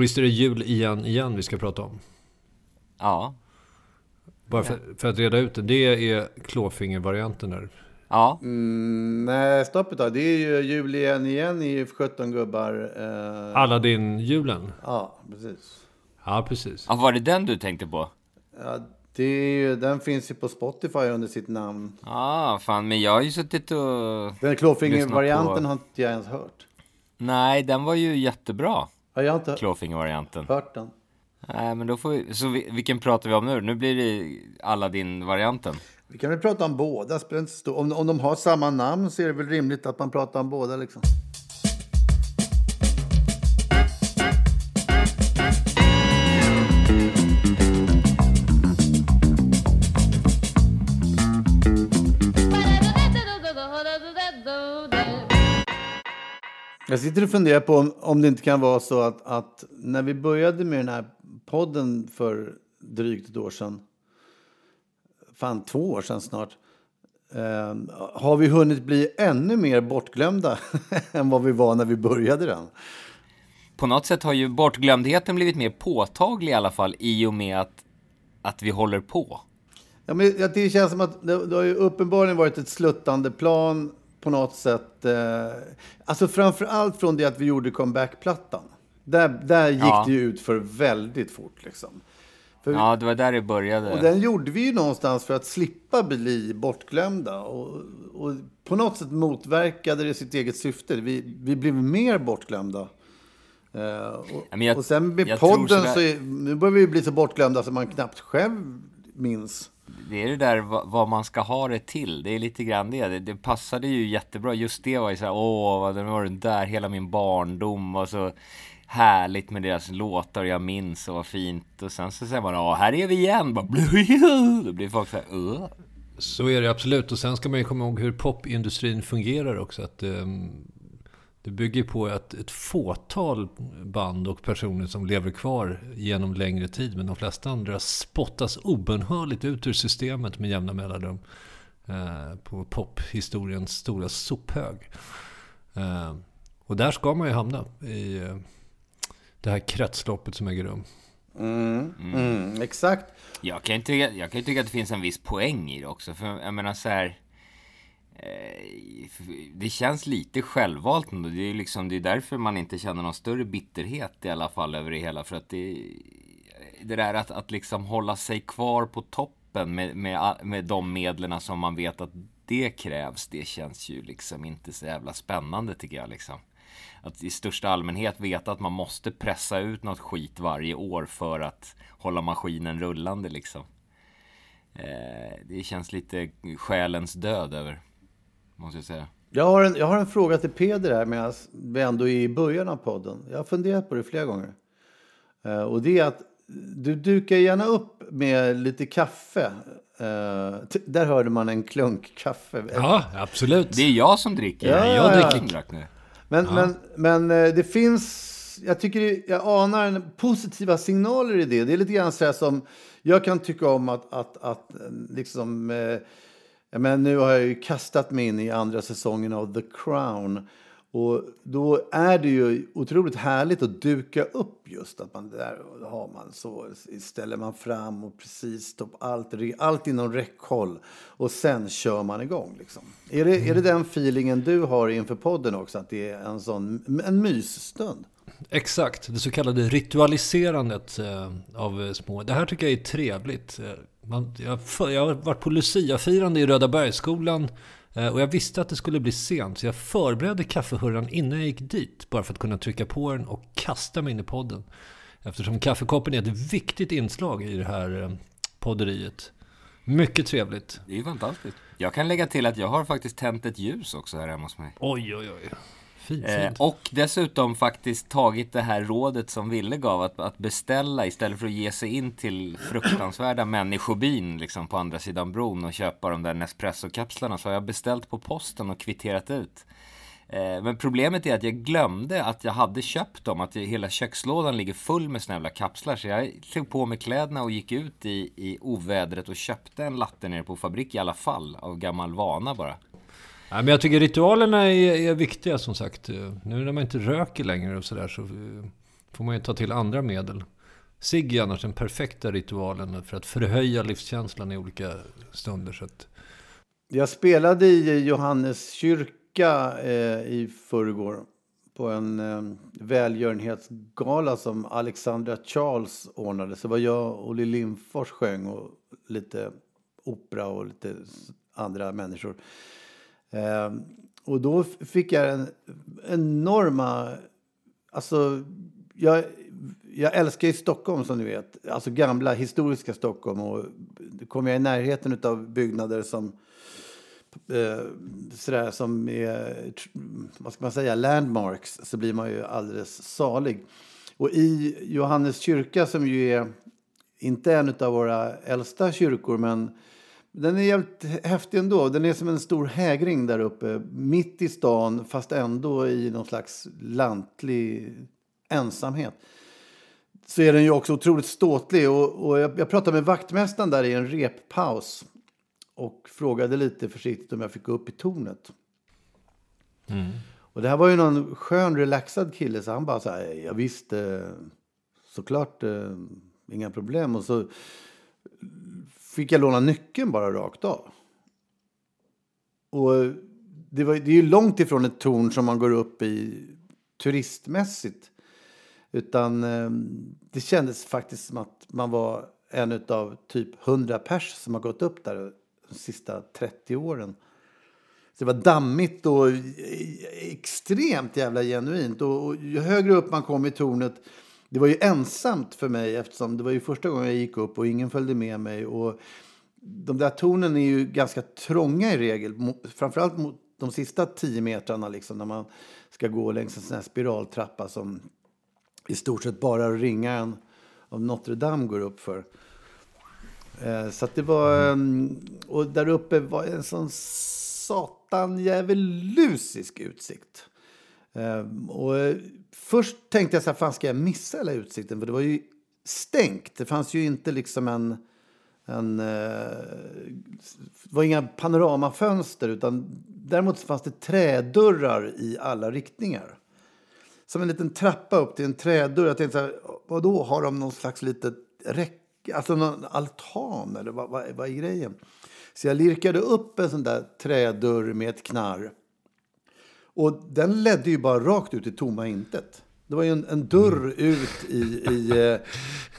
Och visst är det jul igen, igen vi ska prata om? Ja. Bara för, för att reda ut det. Det är klåfingervarianten där. Ja. Mm, nej, stopp ett tag. Det är ju jul igen igen i 17 gubbar. Eh, Aladdin-julen? Ja, precis. Ja, precis. ja. Var det den du tänkte på? Ja, det är ju, den finns ju på Spotify under sitt namn. Ja, ah, fan. Men jag har ju suttit och... Den klåfingervarianten har inte jag ens hört. Nej, den var ju jättebra. Ja, jag har inte Klåfingervarianten. hört den. Nej, men då får vi... Så vi, vilken pratar vi om nu? Nu blir det Aladdin-varianten. Vi kan väl prata om båda. spelar inte så stor- Om, om de har samma namn så är det väl rimligt att man pratar om båda liksom. Jag sitter och funderar på om, om det inte kan vara så att, att när vi började med den här podden för drygt ett år sedan, fan två år sedan snart, eh, har vi hunnit bli ännu mer bortglömda än vad vi var när vi började den. På något sätt har ju bortglömdheten blivit mer påtaglig i alla fall i och med att, att vi håller på. Ja, men det känns som att det, det har uppenbarligen varit ett sluttande plan på något sätt. Eh, alltså framför allt från det att vi gjorde comebackplattan. Där, där gick Ja. det ju ut för väldigt fort liksom. För, Ja, det var där det började. Och den gjorde vi ju någonstans för att slippa bli bortglömda. Och, och på något sätt motverkade det sitt eget syfte. Vi, vi blev mer bortglömda. Eh, och, jag- och sen med podden sådär- så är, nu börjar vi bli så bortglömda så man knappt själv minns. Det är det där vad, man ska ha det till. Det är lite grann det. Det, det passade ju jättebra. Just det var ju så här, åh, vad det var den där hela min barndom och så härligt med deras låtar jag minns och vad fint. Och sen så säger man, ja, här är vi igen. Bara, Då blir folk så här, åh. Så är det absolut. Och sen ska man ju komma ihåg hur popindustrin fungerar också. Att, um det bygger på att ett fåtal band och personer som lever kvar genom längre tid. Men de flesta andra spottas obönhörligt ut ur systemet med jämna mellanrum. Eh, på pophistoriens stora sophög. Eh, och där ska man ju hamna i eh, det här kretsloppet som äger rum. Mm, exakt. Jag kan, ju tycka, jag kan ju tycka att det finns en viss poäng i det också. För jag menar så här. Eh, det känns lite självvalt ändå. Det är, liksom, det är därför man inte känner någon större bitterhet i alla fall över det hela. För att det, det där att, att liksom hålla sig kvar på toppen med, med, med de medlen som man vet att det krävs. Det känns ju liksom inte så jävla spännande tycker jag liksom. Att i största allmänhet veta att man måste pressa ut något skit varje år för att hålla maskinen rullande liksom. Eh, det känns lite själens död över, måste jag säga. Jag har, en, jag har en fråga till Peder här medan vi ändå är i början av podden. Jag har funderat på det flera gånger. Eh, och det är att du dukar gärna upp med lite kaffe. Eh, där hörde man en klunk kaffe. Ja, absolut. Det är jag som dricker. Ja, jag ja. dricker drack nu. Men, men, men eh, det finns, jag tycker jag anar en positiva signaler i det. Det är lite grann så här som, jag kan tycka om att, att, att eh, liksom, eh, jag nu har jag ju kastat mig in i andra säsongen av The Crown. Och då är det ju otroligt härligt att duka upp just att man där har man så ställer man fram och precis stopp allt, allt inom räckhåll och sen kör man igång liksom. Är det, är det den feelingen du har inför podden också att det är en sån en mysstund? Exakt, det så kallade ritualiserandet eh, av små. Det här tycker jag är trevligt. Man, jag, jag har varit på Lucia-firande i Röda Bergsskolan Eh, och jag visste att det skulle bli sent, så jag förberedde kaffehurran innan jag gick dit. Bara för att kunna trycka på den och kasta mig in i podden. Eftersom kaffekoppen är ett viktigt inslag i det här eh, podderiet. Mycket trevligt. Det är fantastiskt. Jag kan lägga till att jag har faktiskt tänt ett ljus också här hemma hos mig. Oj, oj, oj. Fint, eh, och dessutom faktiskt tagit det här rådet som Ville gav att, att beställa istället för att ge sig in till fruktansvärda människobin liksom på andra sidan bron och köpa de där Nespresso-kapslarna så har jag beställt på posten och kvitterat ut. Eh, men problemet är att jag glömde att jag hade köpt dem, att hela kökslådan ligger full med såna jävla kapslar. Så jag tog på mig kläderna och gick ut i, i ovädret och köpte en latte nere på fabrik i alla fall, av gammal vana bara. Ja, men jag tycker ritualerna är, är, viktiga som sagt. Nu när man inte röker längre och sådär så eh, får man ju ta till andra medel. Cigg är annars den perfekta ritualen för att förhöja livskänslan i olika stunder. Så att... Jag spelade i Johannes kyrka eh, i förrgår på en eh, välgörenhetsgala som Alexandra Charles ordnade. Så var jag och Olle Lindfors sjöng och lite opera och lite andra människor. Eh, och då fick jag en enorma... Alltså, jag, jag älskar ju Stockholm som ni vet. Alltså gamla historiska Stockholm. Och kommer jag i närheten av byggnader som eh, sådär som är, vad ska man säga, landmarks så blir man ju alldeles salig. Och i Johannes kyrka som ju är inte en av våra äldsta kyrkor men den är jävligt häftig ändå. Den är som en stor hägring där uppe. Mitt i stan, fast ändå i någon slags lantlig ensamhet. Så är den ju också otroligt ståtlig. Och, och jag, jag, pratade med vaktmästaren där i en reppaus. Och frågade lite försiktigt om jag fick gå upp i tornet. Mm. Och det här var ju någon skön, relaxad kille. Så han bara så här, jag visste såklart, eh, inga problem. Och så fick jag låna nyckeln bara rakt av. Och det, var, det är ju långt ifrån ett torn som man går upp i turistmässigt. Utan eh, det kändes faktiskt som att man var en av typ 100 pers som har gått upp där de sista 30 åren. Så det var dammigt och e-, extremt jävla genuint. Och, och ju högre upp man kom i tornet det var ju ensamt för mig eftersom det var ju första gången jag gick upp och ingen följde med mig. Och de där tornen är ju ganska trånga i regel, framförallt mot de sista tio metrarna liksom, när man ska gå längs en sån här spiraltrappa som i stort sett bara ringaren av Notre Dame går upp för. Eh, så det var, mm. och där uppe var en sån satan djävulusisk utsikt. Ehm, och eh, Först tänkte jag så här, fan ska jag missa hela utsikten? För det var ju stängt. Det fanns ju inte liksom en... en det var inga panoramafönster utan däremot fanns det trädörrar i alla riktningar. Som en liten trappa upp till en trädörr. Jag tänkte så här, vadå, har de någon slags litet räcke, alltså någon altan eller vad, vad, vad är grejen? Så jag lirkade upp en sån där trädörr med ett knarr. Och den ledde ju bara rakt ut i tomma intet. Det var ju en, en dörr mm. ut i, i uh,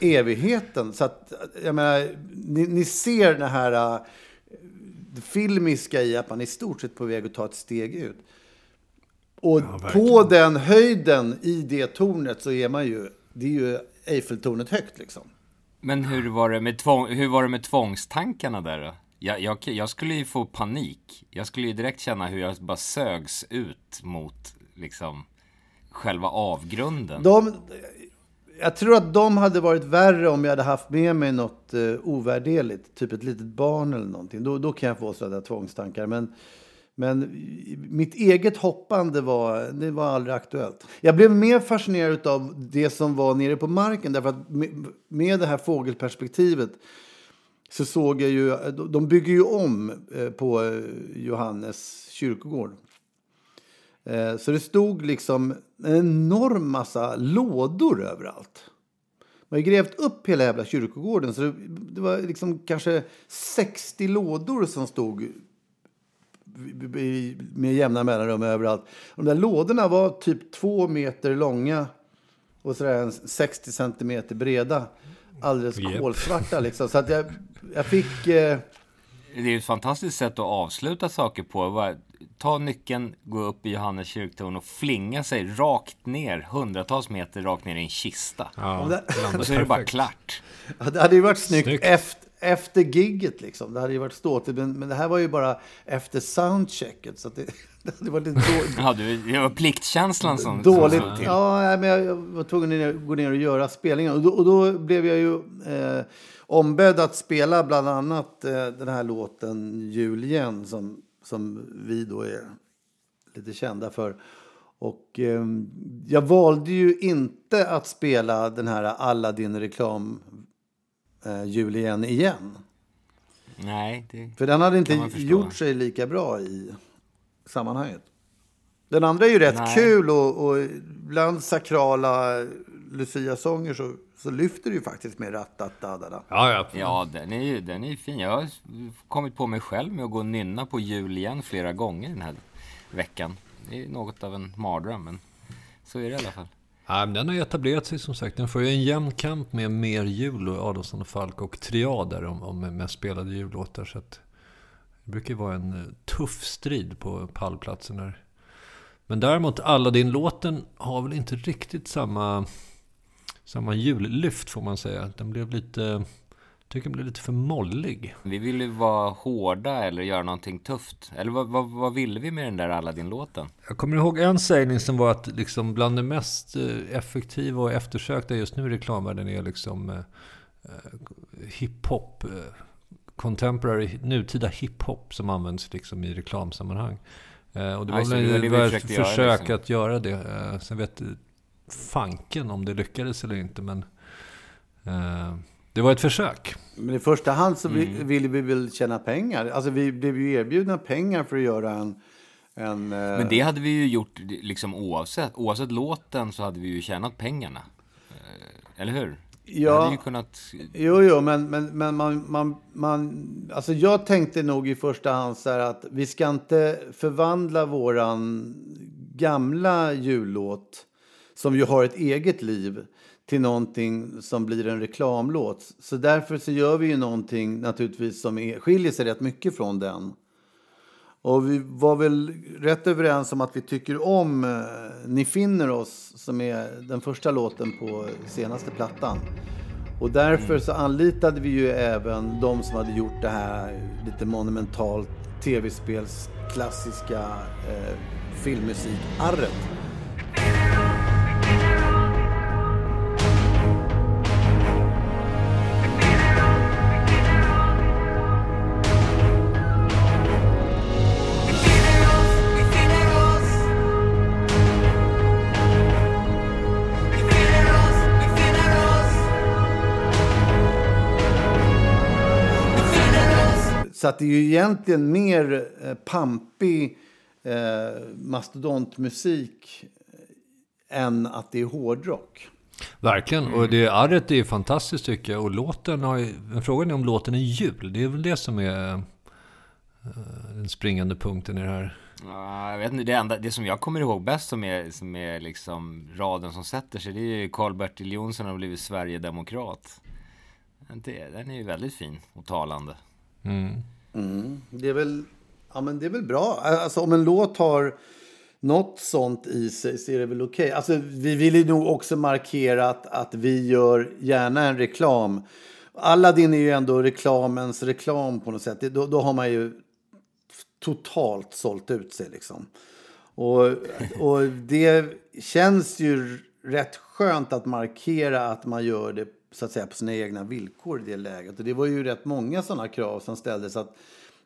evigheten. Så att, jag menar, ni, ni ser det här uh, filmiska i att man är i stort sett på väg att ta ett steg ut. Och ja, på den höjden i det tornet så är man ju, det är ju Eiffeltornet högt liksom. Men hur var det med, tvång, hur var det med tvångstankarna där då? Jag, jag, jag, skulle ju få panik. Jag skulle ju direkt känna hur jag bara sögs ut mot liksom själva avgrunden. De, jag tror att de hade varit värre om jag hade haft med mig något eh, ovärderligt. Typ ett litet barn eller någonting. Då, då kan jag få sådana tvångstankar. Men, men mitt eget hoppande var, det var aldrig aktuellt. Jag blev mer fascinerad av det som var nere på marken. Därför att med, med det här fågelperspektivet så såg jag ju, de bygger ju om eh, på eh, Johannes kyrkogård. Eh, så det stod liksom en enorm massa lådor överallt. Man har grävt upp hela jävla kyrkogården så det, det var liksom kanske 60 lådor som stod med jämna mellanrum överallt. De där lådorna var typ två meter långa och sådär 60 centimeter breda. Alldeles yep. kolsvarta liksom. Så att jag, jag fick... Eh... Det är ett fantastiskt sätt att avsluta saker på. Ta nyckeln, gå upp i Johannes kyrktorn och flinga sig rakt ner, hundratals meter rakt ner i en kista. Ja, och så är det bara klart. Ja, det hade ju varit snyggt, snyggt. Efter, efter gigget liksom. Det hade ju varit ståtigt. Men, men det här var ju bara efter soundchecket. Så det, det var lite dåligt. ja, det var pliktkänslan som... Dåligt. Som ja, men jag var tvungen att gå ner och göra spelningen. Och då, och då blev jag ju eh, ombedd att spela bland annat eh, den här låten Jul igen. Som, som vi då är lite kända för. Och eh, jag valde ju inte att spela den här Aladdin-reklam eh, Jul igen igen. Nej, det För den hade inte gjort sig lika bra i sammanhanget. Den andra är ju rätt Nej. kul och, och bland sakrala Lucia-sånger så, så lyfter det ju faktiskt med rattatatadada. Ja, ja. ja den, är ju, den är fin. Jag har kommit på mig själv med att gå och nynna på jul igen flera gånger den här veckan. Det är något av en mardröm, men så är det i alla fall. Ja, den har etablerat sig som sagt. Den får ju en jämn kamp med mer jul och Adolfsson och Falk och triader om, om mest spelade jullåtar. Så att det brukar vara en eh, tuff strid på pallplatsen där. Men däremot Aladdin-låten har väl inte riktigt samma, samma jullyft får man säga. Den blev lite tycker den blir lite för mollig. Vi ville vara hårda eller göra någonting tufft. Eller vad, vad, vad ville vi med den där Aladdin-låten? Jag kommer ihåg en sägning som var att liksom bland det mest eh, effektiva och eftersökta just nu i reklamvärlden är liksom eh, eh, hiphop. Eh, contemporary, nutida hiphop som används liksom i reklamsammanhang. Eh, och det var alltså, väl ett försök göra, liksom. att göra det. Eh, sen vet fanken om det lyckades eller inte. Men eh, det var ett försök. Men i första hand så mm. ville vi väl tjäna pengar. Alltså vi blev ju erbjudna pengar för att göra en... en eh, Men det hade vi ju gjort liksom oavsett. Oavsett låten så hade vi ju tjänat pengarna. Eh, eller hur? Ja, hade ju kunnat... jo, jo, men, men, men man, man, man... Alltså jag tänkte nog i första hand så här att vi ska inte förvandla våran gamla jullåt, som ju har ett eget liv, till någonting som blir en reklamlåt. Så därför så gör vi ju någonting naturligtvis som är, skiljer sig rätt mycket från den. Och vi var väl rätt överens om att vi tycker om eh, Ni finner oss, som är den första låten på senaste plattan. Och därför så anlitade vi ju även de som hade gjort det här lite monumentalt tv-spels klassiska eh, filmmusik-arret. Så att det är ju egentligen mer eh, pampig eh, mastodontmusik eh, än att det är hårdrock. Verkligen, och det arret är fantastiskt tycker jag. Och låten har ju, frågan är om låten är jul. Det är väl det som är uh, den springande punkten i det här. Ja, jag vet inte, det, enda, det som jag kommer ihåg bäst som är, som är liksom raden som sätter sig, det är ju Karl-Bertil Jonsson har blivit Sverigedemokrat. den är ju väldigt fin och talande. Mm. Mm. Det, är väl, ja, men det är väl bra. Alltså, om en låt har något sånt i sig så är det väl okej. Okay. Alltså, vi vill ju nog också markera att, att vi gör gärna en reklam. Aladdin är ju ändå reklamens reklam på något sätt. Då, då har man ju totalt sålt ut sig liksom. Och, och det känns ju rätt skönt att markera att man gör det så att säga på sina egna villkor i det läget. Och det var ju rätt många sådana krav som ställdes. Att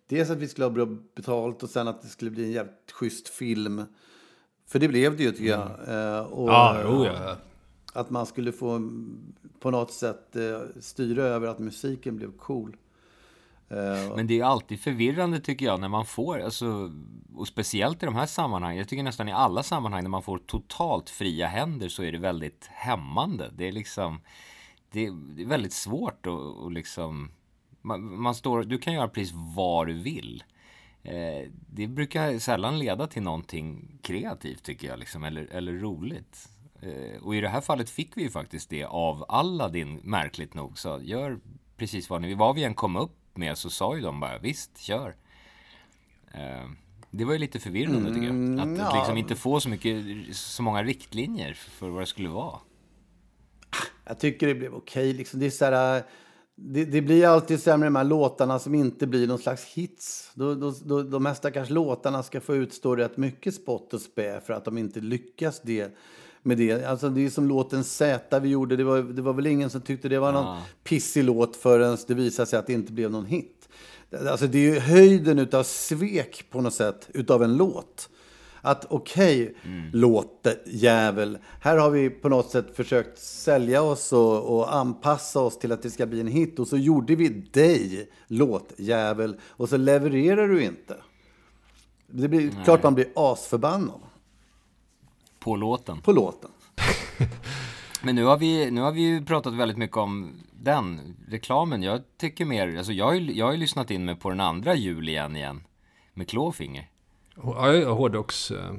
dels att vi skulle ha bra betalt och sen att det skulle bli en jävligt schysst film. För det blev det ju tycker jag. Mm. Och, ja, jo, ja. Att man skulle få på något sätt eh, styra över att musiken blev cool. Eh, Men det är alltid förvirrande tycker jag när man får, alltså, och speciellt i de här sammanhangen, jag tycker nästan i alla sammanhang när man får totalt fria händer så är det väldigt hämmande. Det är liksom, det är, det är väldigt svårt att liksom, man, man, står, du kan göra precis vad du vill. Eh, det brukar sällan leda till någonting kreativt tycker jag, liksom, eller, eller roligt. Eh, och i det här fallet fick vi ju faktiskt det av Aladdin, märkligt nog. Så gör precis vad ni vill. Vad vi än kom upp med så sa ju de bara visst, kör. Eh, det var ju lite förvirrande tycker jag. Att, ja. att liksom inte få så mycket, så många riktlinjer för vad det skulle vara. Jag tycker det blev okej. Liksom. Det, är så här, det, det blir alltid sämre de här låtarna som inte blir någon slags hits. Då, då, då, de här stackars låtarna ska få utstå rätt mycket spott och spä för att de inte lyckas det med det. Alltså det är som låten Z vi gjorde. Det var, det var väl ingen som tyckte det var någon Ja. pissig låt förrän det visade sig att det inte blev någon hit. Alltså det är ju höjden utav svek på något sätt utav en låt. Att okej, låt jävel. Här har vi på något sätt försökt sälja oss och, och anpassa oss till att det ska bli en hit. Och så gjorde vi dig, låtjävel. Och så levererar du inte. Det blir klart man blir asförbannad På låten. på låten. Men nu har, vi, nu har vi ju pratat väldigt mycket om den reklamen. Jag tycker mer, alltså jag, har ju- jag har ju lyssnat in mig på den andra jul igen igen. Med Clawfinger. Hårdrocks... eh,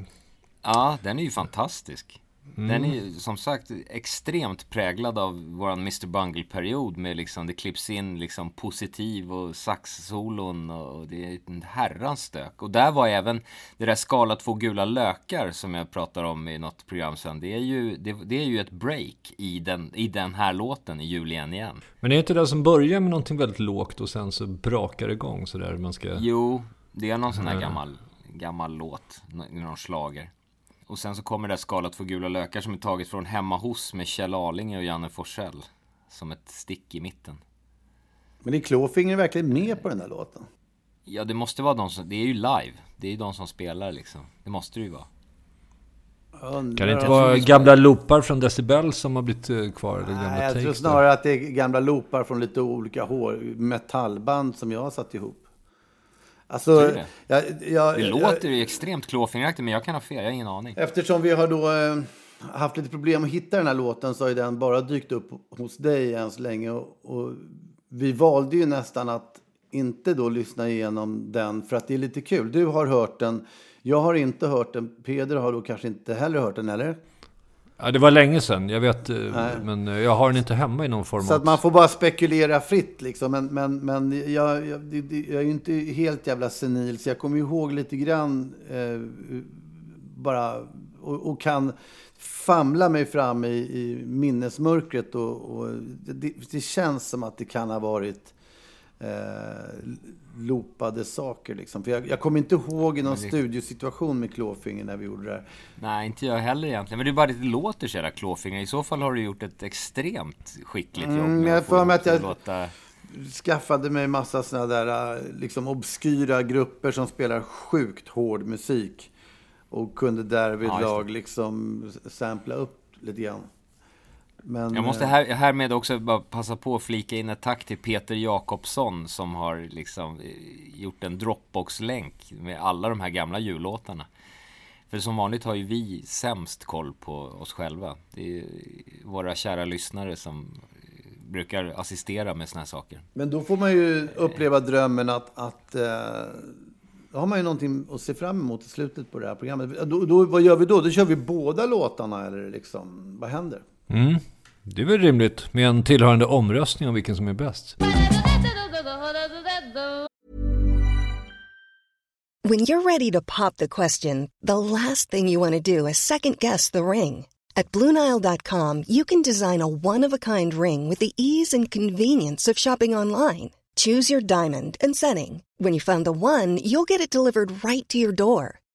Ja, den är ju fantastisk. Den är ju som sagt extremt präglad av våran Mr Bungle-period med liksom, det klipps in liksom positiv och saxsolon och det är en herrans stök. Och där var även det där skala två gula lökar som jag pratar om i något program sen. Det är ju, det, det är ju ett break i den, i den här låten i jul igen. Men är det inte det som börjar med någonting väldigt lågt och sen så brakar det igång sådär? Man ska... Jo, det är någon sån här gammal, gammal låt, nå- någon slager. Och sen så kommer det där skalat för gula lökar som är taget från Hemma hos med Kjell Arlinge och Janne Forsell. Som ett stick i mitten. Men är Clawfinger verkligen med på den där låten? Ja, det måste vara de som, det är ju live. Det är ju de som spelar liksom. Det måste det ju vara. Kan det inte vara gamla loopar från Decibel som har blivit eh, kvar? Eller gamla Nej, jag tror takes där? snarare att det är gamla loopar från lite olika hår, metallband som jag har satt ihop. Alltså, det? jag, jag, Det låter ju extremt klåfingeraktigt, men jag kan ha fel. Jag har ingen aning. Eftersom vi har då eh, haft lite problem att hitta den här låten så har den bara dykt upp hos dig än så länge. Och, och vi valde ju nästan att inte då lyssna igenom den för att det är lite kul. Du har hört den, jag har inte hört den, Peder har då kanske inte heller hört den, eller? Ja, det var länge sedan, jag vet. eh, Men eh, jag har den inte hemma i någon form Så att man får bara spekulera fritt liksom. Men, men, men jag, jag, jag är ju inte helt jävla senil så jag kommer ihåg lite grann eh, bara och, och kan famla mig fram i, i minnesmörkret och, och det, det känns som att det kan ha varit eh, loopade saker liksom. För jag, jag kommer inte ihåg i någon studiosituation med Clawfinger när vi gjorde det här. Nej, inte jag heller egentligen. Men det är bara det låter så jävla klåfinger. I så fall har du gjort ett extremt skickligt jobb. Mm, jag får mig det att jag- låta... skaffade mig massa såna där äh, liksom obskyra grupper som spelar sjukt hård musik. Och kunde därvid Ja, lag liksom sampla upp lite grann. Men, Jag måste eh, här, härmed också bara passa på att flika in ett tack till Peter Jakobsson som har liksom eh, gjort en Dropbox-länk med alla de här gamla jullåtarna. För som vanligt har ju vi sämst koll på oss själva. Det är våra kära lyssnare som eh, brukar assistera med såna här saker. men då får man ju uppleva drömmen att, att då har man ju någonting att se fram emot i slutet på det här programmet. Då, då, vad gör vi då? Då kör vi båda låtarna eller liksom, vad händer? Mm. Det är väl rimligt med en tillhörande omröstning om vilken som är bäst. When you're ready to pop the question, the last thing you want to do is second guess the ring. At Bluenile.com, you can design a one of a kind ring with the ease and convenience of shopping online. Choose your diamond and setting. When you find the one, you'll get it delivered right to your door.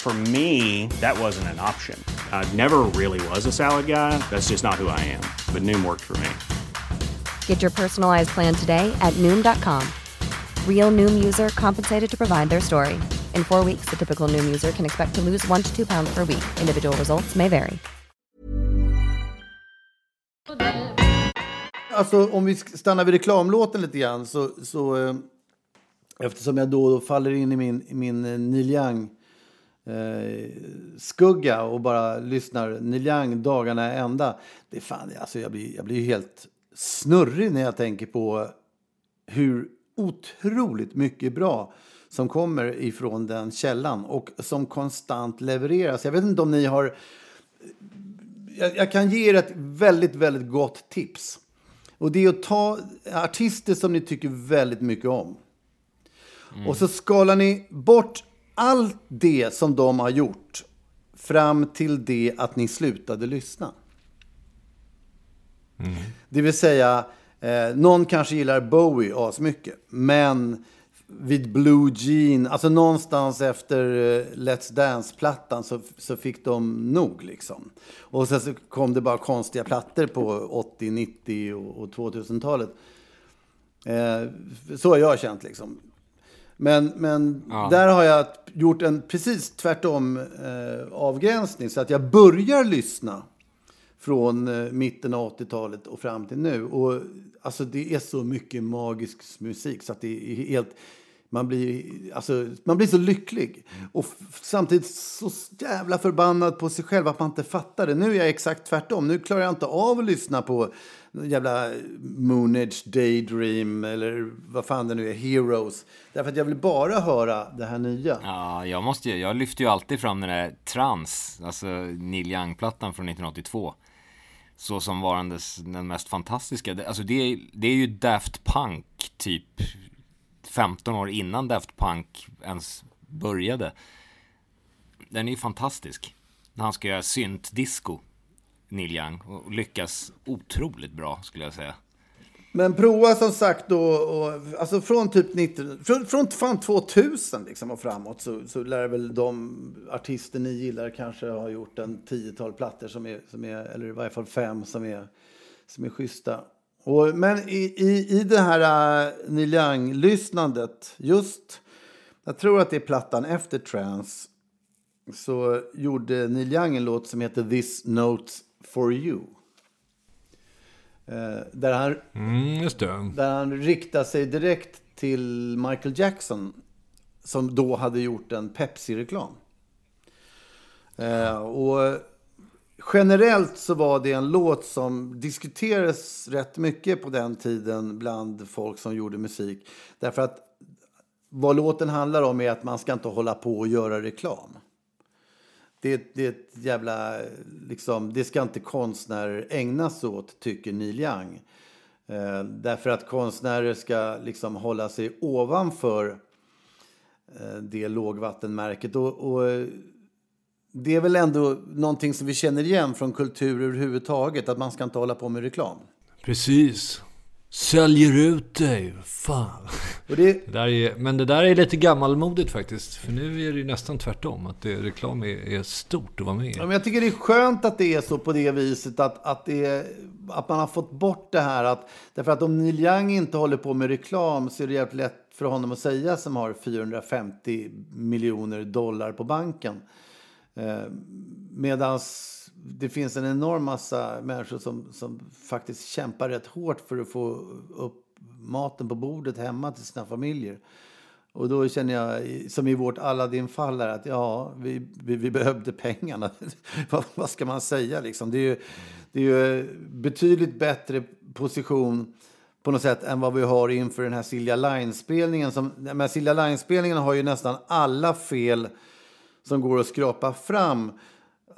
For me, that wasn't an option. I never really was a salad guy. That's just not who I am. But Noom worked for me. Get your personalized plan today at Noom.com. Real Noom user compensated to provide their story. In four weeks, the typical Noom user can expect to lose one to two pounds per week. Individual results may vary. Alltså om vi stannar vid reklamlåten lite grann så, så eh, eftersom jag då då faller in i min, min eh, Neil Young eh, skugga och bara lyssnar Neil Young dagarna ända. Det fan, alltså jag blir, jag blir helt snurrig när jag tänker på hur otroligt mycket bra som kommer ifrån den källan och som konstant levereras. Jag vet inte om ni har... Jag, jag kan ge er ett väldigt, väldigt gott tips. Och det är att ta artister som ni tycker väldigt mycket om. Och så skalar ni bort allt det som de har gjort fram till det att ni slutade lyssna. Det vill säga, eh, någon kanske gillar Bowie asmycket, men vid Blue Jean, alltså någonstans efter eh, Let's Dance-plattan så, så fick de nog liksom. Och sen så kom det bara konstiga plattor på 80, 90 och, och 2000-talet. Eh, så har jag känt liksom. Men, men där har jag gjort en precis tvärtom eh, avgränsning. Så att jag börjar lyssna från eh, mitten av 80-talet och fram till nu. Och alltså det är så mycket magisk musik så att det är helt... Man blir, alltså, man blir så lycklig. Och samtidigt så jävla förbannad på sig själv att man inte fattar det. Nu är jag exakt tvärtom. Nu klarar jag inte av att lyssna på jävla Moonage Daydream eller vad fan det nu är, Heroes. Därför att jag vill bara höra det här nya. Ja, jag måste ju, jag lyfter ju alltid fram den där Trans, alltså Neil Young-plattan från 1982. Så som varandes den mest fantastiska. Alltså det är, det är ju Daft Punk typ 15 år innan Daft Punk ens började. Den är ju fantastisk. När han ska göra synt-disco, Neil Young, och lyckas otroligt bra skulle jag säga. Men prova som sagt då, och, alltså från typ 90, från, från fan 2000 liksom och framåt så, så lär väl de artister ni gillar kanske ha gjort en tiotal plattor som är, som är eller i varje fall fem som är, som är schyssta. Och, men i, i, i det här uh, Neil Young-lyssnandet, just, jag tror att det är plattan efter Trance, så gjorde Neil Young en låt som heter This Note for You. Eh, där han Mm, där han riktar sig direkt till Michael Jackson som då hade gjort en Pepsi-reklam. Eh, och generellt så var det en låt som diskuterades rätt mycket på den tiden bland folk som gjorde musik. Därför att vad låten handlar om är att man ska inte hålla på och göra reklam. Det, det är ett jävla, liksom, det ska inte konstnärer ägna sig åt, tycker Neil Young. Eh, därför att konstnärer ska liksom hålla sig ovanför eh, det lågvattenmärket. Och, och det är väl ändå någonting som vi känner igen från kultur överhuvudtaget, att man ska inte hålla på med reklam. Precis. Säljer ut dig. Fan. Det, Det där är, men det där är lite gammalmodigt faktiskt. För nu är det ju nästan tvärtom. Att det, reklam är, är stort att vara med i. Ja, men jag tycker det är skönt att det är så på det viset att, att, det att man har fått bort det här. Att, därför att om Neil Young inte håller på med reklam så är det jävligt lätt för honom att säga som har 450 miljoner dollar på banken. Eh, Medan det finns en enorm massa människor som, som faktiskt kämpar rätt hårt för att få upp maten på bordet hemma till sina familjer. Och då känner jag, som i vårt Aladdin-fall, att ja, vi, vi, vi behövde pengarna. vad, vad, ska man säga liksom? Det är ju, det är ju betydligt bättre position på något sätt än vad vi har inför den här Silja Line-spelningen. Silja Line-spelningen har ju nästan alla fel som går att skrapa fram.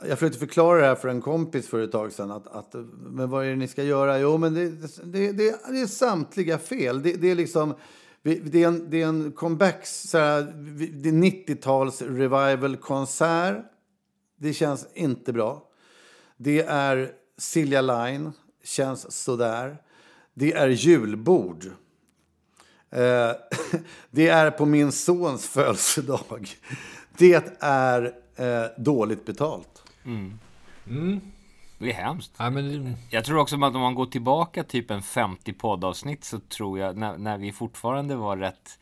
Jag försökte förklara det här för en kompis för ett tag sedan. Att, att, men vad är det ni ska göra? Jo, men det, det, det, det är samtliga fel. Det, det är liksom... Det är en, det är en comeback, så här, det är 90-tals revival-konsert. Det känns inte bra. Det är Silja Line, känns sådär. Det är julbord. Eh, det är på min sons födelsedag. Det är eh, dåligt betalt. Mm. Mm. Det är hemskt. Ja, men... Jag tror också att om man går tillbaka typ en 50 poddavsnitt så tror jag när, när vi fortfarande var rätt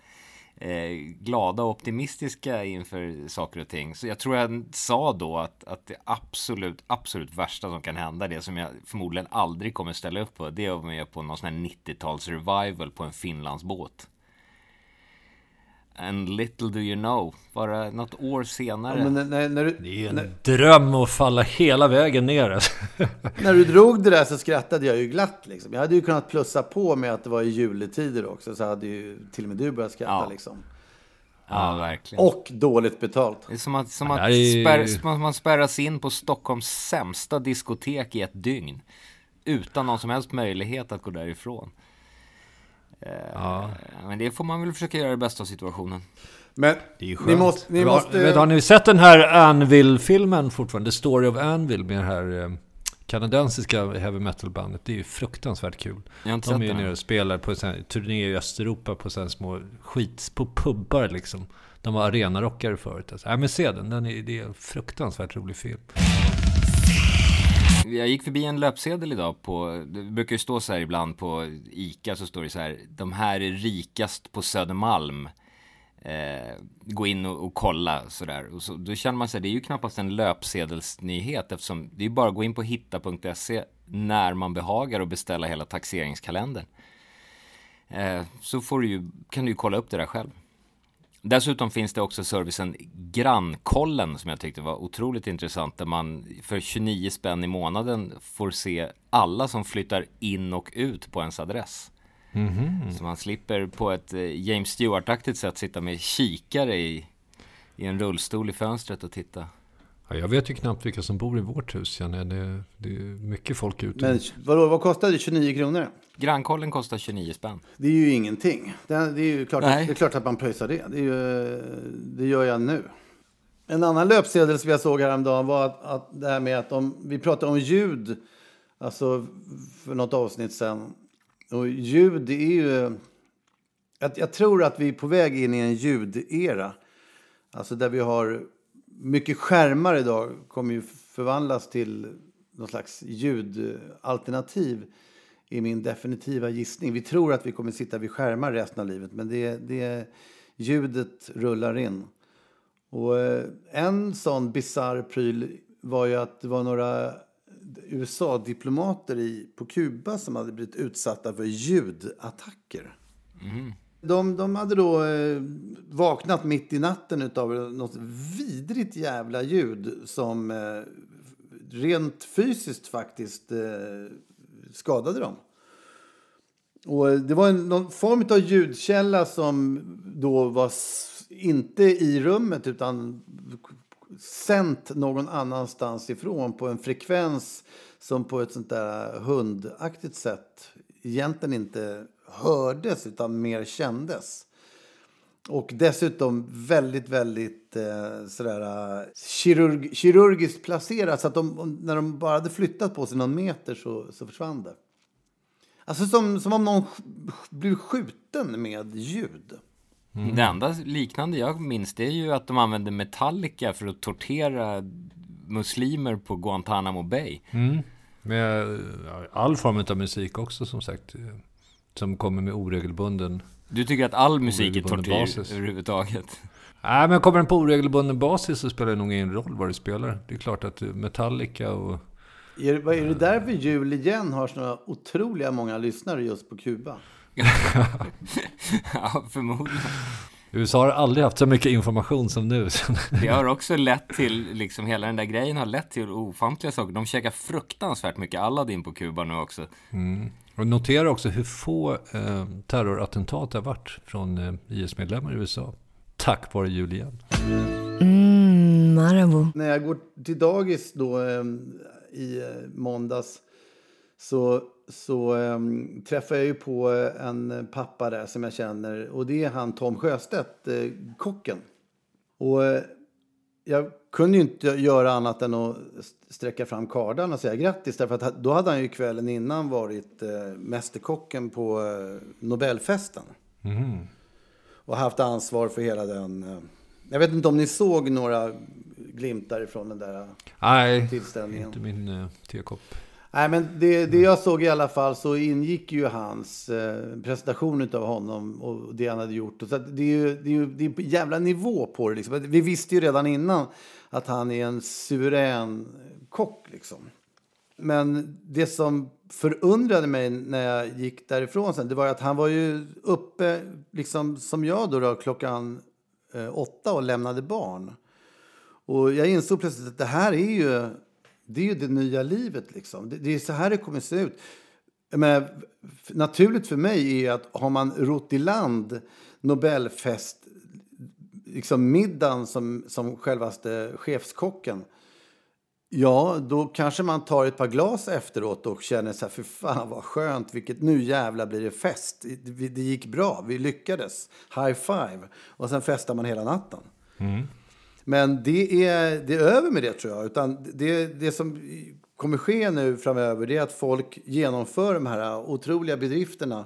eh, glada och optimistiska inför saker och ting. Så jag tror jag sa då att, att det absolut, absolut värsta som kan hända, det som jag förmodligen aldrig kommer ställa upp på, det är att vara med på någon sån här 90-tals revival på en Finlandsbåt. And little do you know, bara något år senare. Ja, när, när du, det är ju en när, dröm att falla hela vägen ner. Alltså. när du drog det där så skrattade jag ju glatt. Liksom. Jag hade ju kunnat plussa på med att det var i juletider också. Så hade ju till och med du börjat skratta. Ja. Liksom. Ja, verkligen. Och dåligt betalt. Det är som att, som att Ja, det är- spärr, som att man spärras in på Stockholms sämsta diskotek i ett dygn. Utan någon som helst möjlighet att gå därifrån. Ja, Eh, Men det får man väl försöka göra det bästa av situationen. Men det är ju ni skönt. måste... Ni Har- måste vet, har ni sett den här Anvil-filmen fortfarande? The Story of Anvil med det här eh, kanadensiska heavy metal-bandet. Det är ju fruktansvärt kul. Jag har inte De sett är ju nere och spelar på en turné i Östeuropa på sån små skit på pubbar liksom. De var arenarockare förut. Alltså. Ja, men se den, den är, det är en fruktansvärt rolig film. Jag gick förbi en löpsedel idag på, det brukar ju stå så här ibland på ICA så står det så här, de här är rikast på Södermalm. Eh, gå in och, och kolla sådär. Och så, då känner man sig, det är ju knappast en löpsedelsnyhet eftersom det är bara att gå in på hitta.se när man behagar och beställa hela taxeringskalendern. Eh, så får du ju, kan du ju kolla upp det där själv. Dessutom finns det också servicen Grannkollen som jag tyckte var otroligt intressant där man för 29 spänn i månaden får se alla som flyttar in och ut på ens adress. Så man slipper på ett eh, James Stewart-aktigt sätt sitta med kikare i, i en rullstol i fönstret och titta. Ja, jag vet ju knappt vilka som bor i vårt hus. jag. Det, det är mycket folk ute. Men vadå, vad kostade det? 29 kronor? Grannkollen kostar 29 spänn. Det är ju ingenting. Det är, det är ju klart, Nej. det är klart att man pröjsar det. Det, är ju, det gör jag nu. En annan löpsedel som jag såg häromdagen var att, att det här med att om, vi pratade om ljud, alltså för något avsnitt sen. Och ljud, det är ju... Jag, jag tror att vi är på väg in i en ljudera. Alltså där vi har mycket skärmar idag kommer ju förvandlas till någon slags ljudalternativ i min definitiva gissning. Vi tror att vi kommer sitta vid skärmar resten av livet men det, det, ljudet rullar in. Och eh, en sån bizarr pryl var ju att det var några USA-diplomater på Kuba som hade blivit utsatta för ljudattacker. Mm. De, de hade då eh, vaknat mitt i natten av något vidrigt jävla ljud som eh, rent fysiskt faktiskt eh, skadade dem. Och det var en, någon form av ljudkälla som då var inte i rummet utan sänt någon annanstans ifrån på en frekvens som på ett sånt där hundaktigt sätt egentligen inte hördes utan mer kändes. Och dessutom väldigt, väldigt eh, sådär, kirurg, kirurgiskt placerat. Så att de, när de bara hade flyttat på sig någon meter så, så försvann det. Alltså som, som om någon blev skjuten med ljud. Det enda liknande jag minns det är ju att de använde Metallica för att tortera muslimer på Guantanamo Bay. Med ja, all form av musik också som sagt. Som kommer med oregelbunden... Du tycker att all musik är tortyr basis. överhuvudtaget? Nej, men kommer den på oregelbunden basis så spelar det nog ingen roll vad du spelar. Det är klart att Metallica och... Är, vad- är det därför Jul igen har såna otroliga många lyssnare just på Kuba? ja, förmodligen. USA har aldrig haft så mycket information som nu. Det har också lett till, liksom hela den där grejen har lett till ofantliga saker. De käkar fruktansvärt mycket Aladdin på Kuba nu också. Mm. Och notera också hur få eh, terrorattentat det har varit från eh, IS-medlemmar i USA. Tack vare Julian. Mmm, Marabou. När jag går till dagis då eh, i eh, måndags så, så eh, träffar jag ju på en pappa där som jag känner. Och det är han Tom Sjöstedt, eh, kocken. Och eh, jag kunde ju inte göra annat än att sträcka fram kardan och säga grattis. Därför att då hade han ju kvällen innan varit eh, mästerkocken på Nobelfesten. Mm. Och haft ansvar för hela den. Jag vet inte om ni såg några glimtar ifrån den där Nej, tillställningen. inte min eh, tekopp. Nej, men det, det jag såg i alla fall så ingick ju hans eh, presentation av honom och det han hade gjort. Och så det är ju det är ju det är en jävla nivå på det. Liksom. Vi visste ju redan innan att han är en suverän kock. Liksom. Men det som förundrade mig när jag gick därifrån sen, det var att han var ju uppe, liksom som jag då, då klockan eh, åtta och lämnade barn. Och jag insåg plötsligt att det här är ju det, är ju det nya livet. Liksom. Det, det är så här det kommer att se ut. Men, naturligt för mig är att har man rott i land Nobelfest liksom middagen som, som självaste chefskocken Ja, då kanske man tar ett par glas efteråt och känner så här, för fan vad skönt, vilket nu jävla blir det fest. Det, det gick bra, vi lyckades. High five. Och sen festar man hela natten. Mm. Men det är, det är över med det tror jag. Utan det, det som kommer ske nu framöver det är att folk genomför de här otroliga bedrifterna.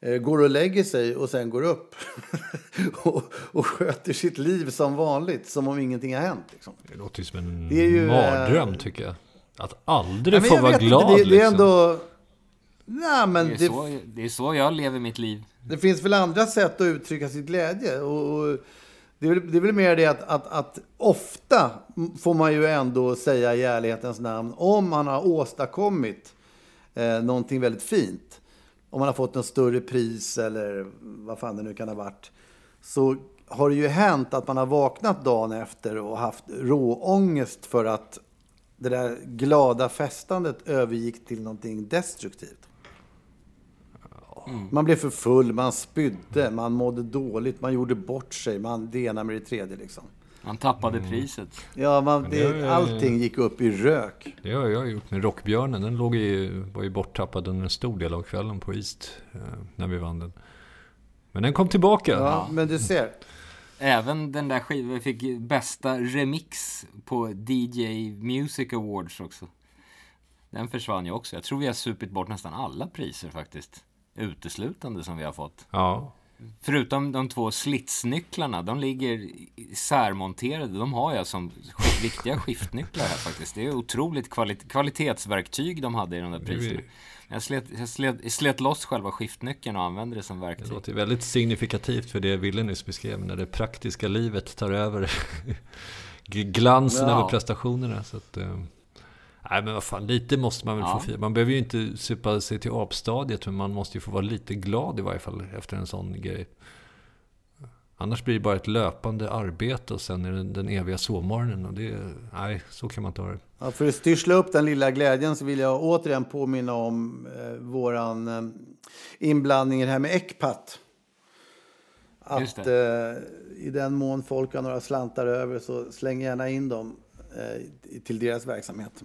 Eh, går och lägger sig och sen går upp. och, och sköter sitt liv som vanligt, som om ingenting har hänt. Liksom. Det låter ju som en Det är ju, mardröm eh, tycker jag. Att aldrig Nej, få vara inte, glad det, det är liksom. ändå... Nej, men Det är, det, så, det är så jag lever mitt liv. Det finns väl andra sätt att uttrycka sitt glädje. Och, och det, är väl, det är väl mer det att, att, att ofta får man ju ändå säga i ärlighetens namn om man har åstadkommit eh, någonting väldigt fint. Om man har fått något större pris eller vad fan det nu kan ha varit. Så har det ju hänt att man har vaknat dagen efter och haft råångest för att det där glada festandet övergick till någonting destruktivt. Man blev för full, man spydde, man mådde dåligt, man gjorde bort sig, man det ena med det tredje liksom. Han tappade priset. Ja, man, det är- det, allting gick upp i rök. Det har jag gjort med Rockbjörnen. Den låg i, var ju borttappad under en stor del av kvällen på East. Eh, när vi vann den. Men den kom tillbaka. Ja, men du ser. Även den där skivan fick bästa remix på DJ Music Awards också. Den försvann ju också. Jag tror vi har supit bort nästan alla priser faktiskt. Uteslutande som vi har fått. Ja. Förutom de två slitsnycklarna, de ligger särmonterade. De har jag som sk- viktiga skiftnycklar här faktiskt. Det är otroligt kvalit- kvalitetsverktyg de hade i de där Det priserna. Jag slet, jag, slet, jag slet loss själva skiftnyckeln och använde det som Det verktyg. låter väldigt signifikativt för det Wille nyss beskrev. När det praktiska livet tar över glansen Ja. över prestationerna. Så att, eh, nej men vad fan, lite måste man väl Ja. få fira. Man behöver ju inte supa sig till apstadiet. Men man måste ju få vara lite glad i varje fall efter en sån grej. Annars blir det bara ett löpande arbete och sen är det den eviga sovmorgonen. Och det, nej, så kan man inte ha det. Ja, för att styrsla upp den lilla glädjen så vill jag återigen påminna om eh, våran eh, inblandning i det här med Ecpat. Att eh, i den mån folk har några slantar över så släng gärna in dem eh, till deras verksamhet.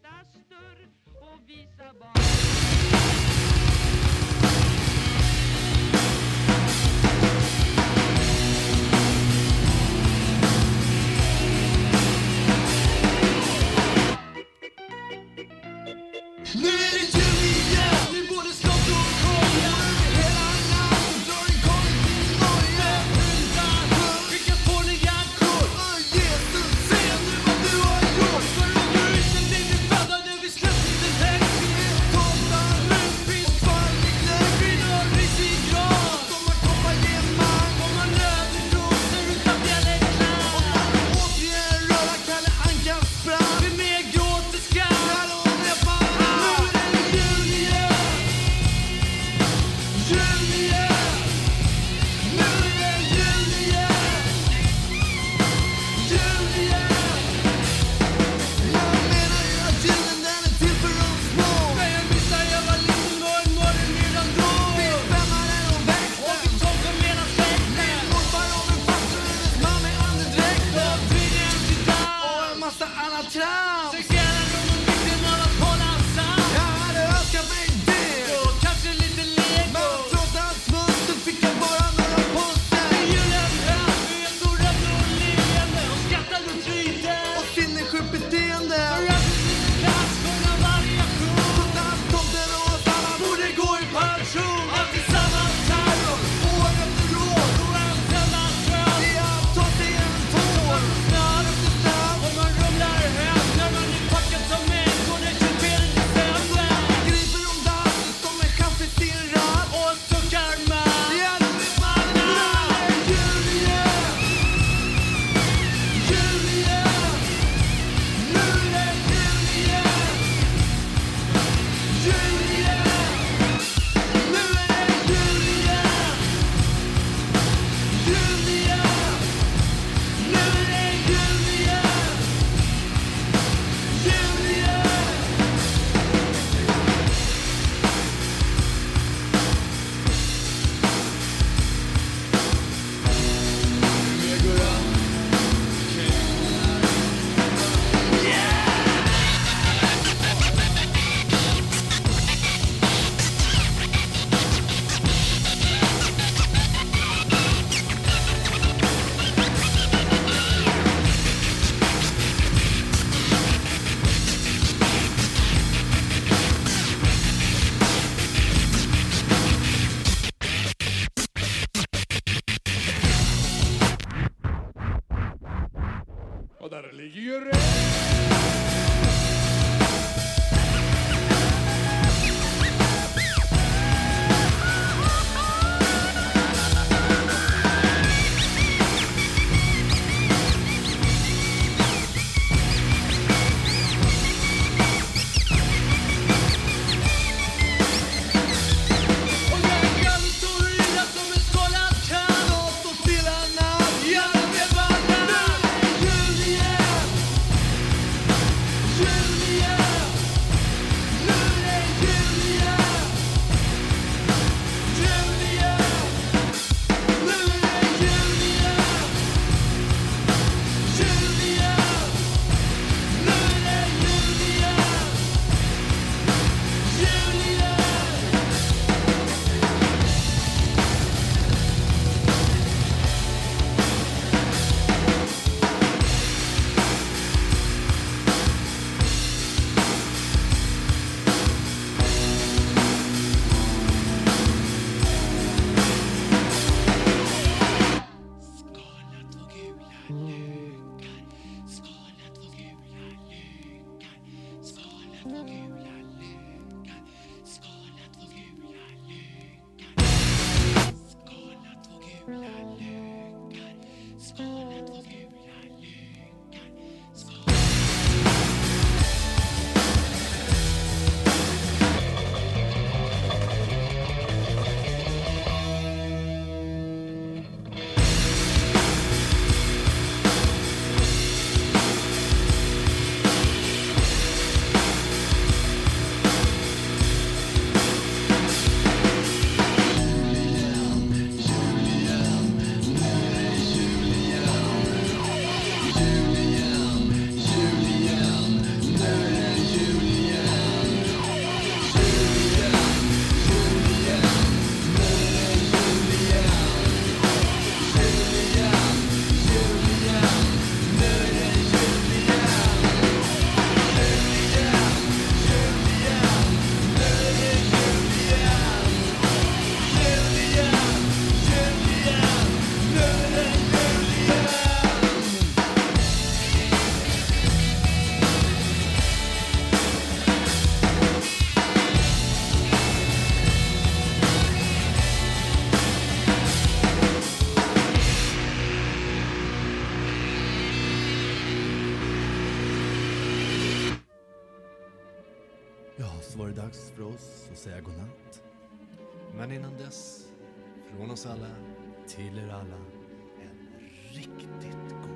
där Ja, så var det dags för oss att säga godnatt. Men innan dess, från oss alla, Till er alla en riktigt god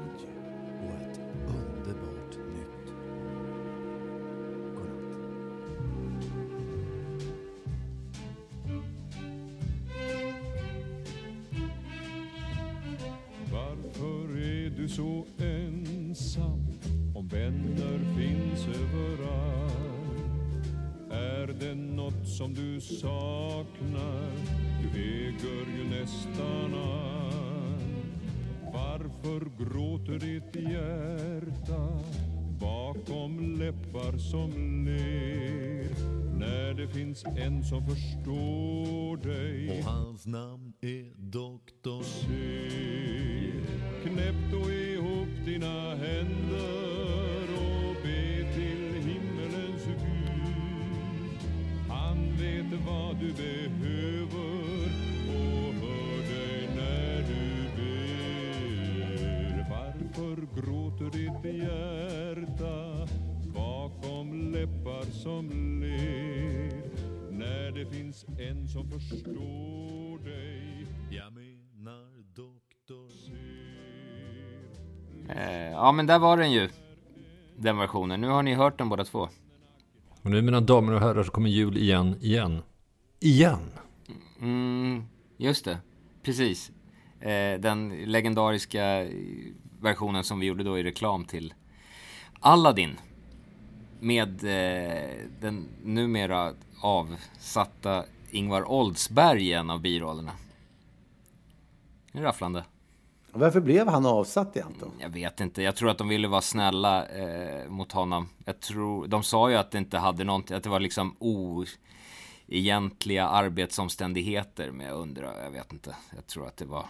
en som förstår dig Och hans namn är Doktor Se, knäpp då ihop dina händer och be till himmelens Gud. Han vet vad du behöver och hör dig när du ber. Varför gråter ditt hjärta bakom läppar som det finns en som förstår dig Jag menar Doktor Eh, ja, men där var den ju. Den versionen. Nu har ni hört den båda två. Och nu mina damer och herrar så kommer jul igen, igen. Igen! Mm, just det. Precis. Eh, den legendariska versionen som vi gjorde då i reklam till Aladdin. Med eh, den numera avsatta Ingvar Oldsberg i en av birollerna. Det är rafflande. Varför blev han avsatt egentligen? Jag vet inte. Jag tror att de ville vara snälla eh, mot honom. Jag tror, de sa ju att det inte hade någonting, att det var liksom oegentliga arbetsomständigheter. Men jag undrar, jag vet inte. Jag tror att det var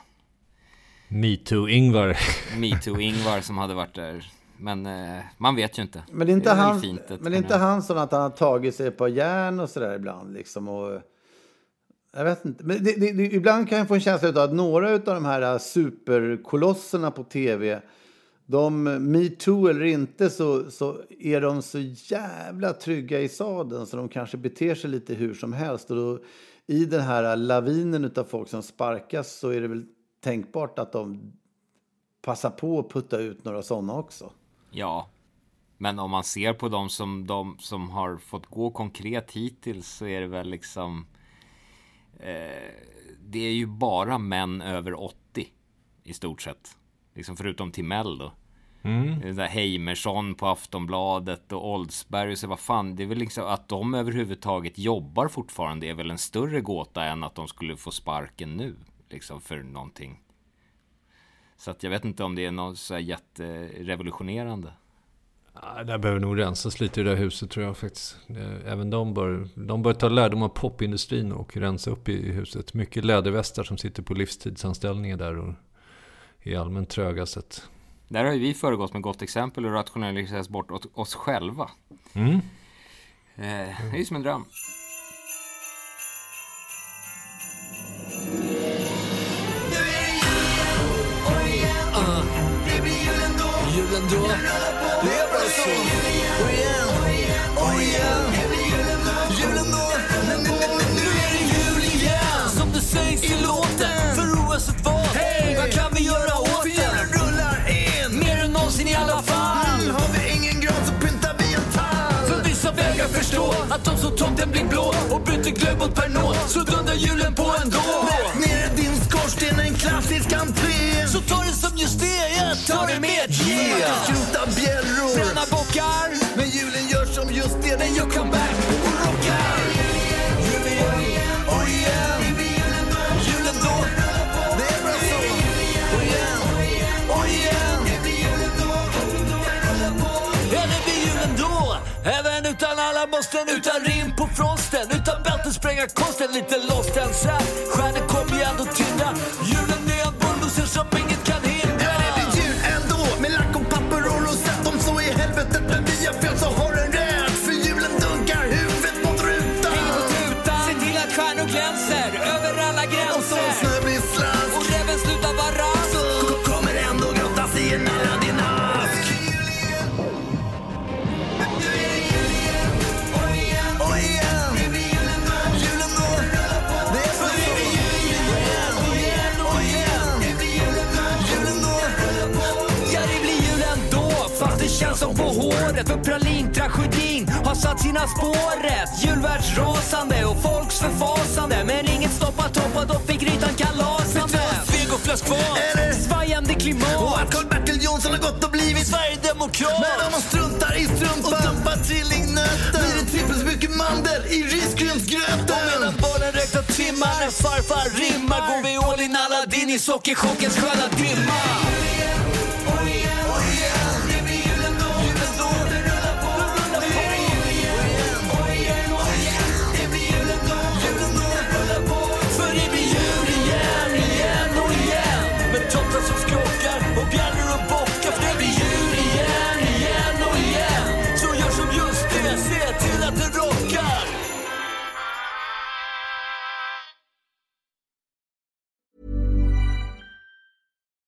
Metoo-Ingvar. metoo-Ingvar som hade varit där Men eh, man vet ju inte. Men det är inte, är väl han, fint att men det är inte han som att han har tagit sig par järn och sådär ibland. Liksom, och, jag vet inte. Men det, det, det, ibland kan jag få en känsla av att några av de här äh, superkolosserna på tv, de, metoo eller inte, så, så är de så jävla trygga i sadeln så de kanske beter sig lite hur som helst. Och då, I den här lavinen av folk som sparkas så är det väl tänkbart att de passar på att putta ut några sådana också. Ja, men om man ser på de som, de som har fått gå konkret hittills så är det väl liksom... Eh, det är ju bara män över 80 i stort sett. Liksom förutom Timell då. Mm. Där Heimersson på Aftonbladet och Oldsberg och så vad fan. Det är väl liksom att de överhuvudtaget jobbar fortfarande är väl en större gåta än att de skulle få sparken nu. Liksom för någonting. Så att jag vet inte om det är något så här jätterevolutionerande. Ja, där behöver nog rensas lite i det där huset tror jag faktiskt. Eh, Även de bör, de bör ta lärdom av popindustrin och rensa upp i huset. Mycket lädervästar som sitter på livstidsanställningar där och är allmänt tröga. Så att, Där har ju vi föregått med gott exempel och rationaliserat bort oss själva. mm. Eh, det är ju som en dröm. Julen då, det är bara så. Och igen, och igen. Julen då, nu, är det jul igen. Som det sägs i låten, för oavsett vad. Hej, vad kan vi göra åt det? Julen rullar in. Mer än någonsin i alla fall. Mm, har vi ingen gran så pyntar vi en tall. För vissa vägrar förstå att de som tomten blir blå och byter glögg mot Pernod så dundrar julen på ändå. Ta det som just det, jag tar det med yeah. Skrota bjällror, bränna bockar. Men julen gör som just det, den gör comeback och rockar. Jul igen, och igen. Julen då, det är bra så. Och igen, och igen. Ja, det blir julen då. Även utan alla måsten, utan rim på fronsten, utan bältespränga konsten, lite lost and sad. Håret. För pralintragedin har satt sina spåret. Julvärdsrasande och folks förfasande. Men inget stoppar toppad och fick grytan kalasande. Sveg och fläsk kvar. Eller svajande klimat. Och att Karl-Bertil Jonsson har gått och blivit Sverigedemokrat. Men om man struntar i strumpan och dumpar trillingnöten blir det trippelt så mycket mandel i risgrynsgröten. Och medan barnen räknar timmar när farfar rimmar går vi all in Aladdin i sockerchockens sköna dimma.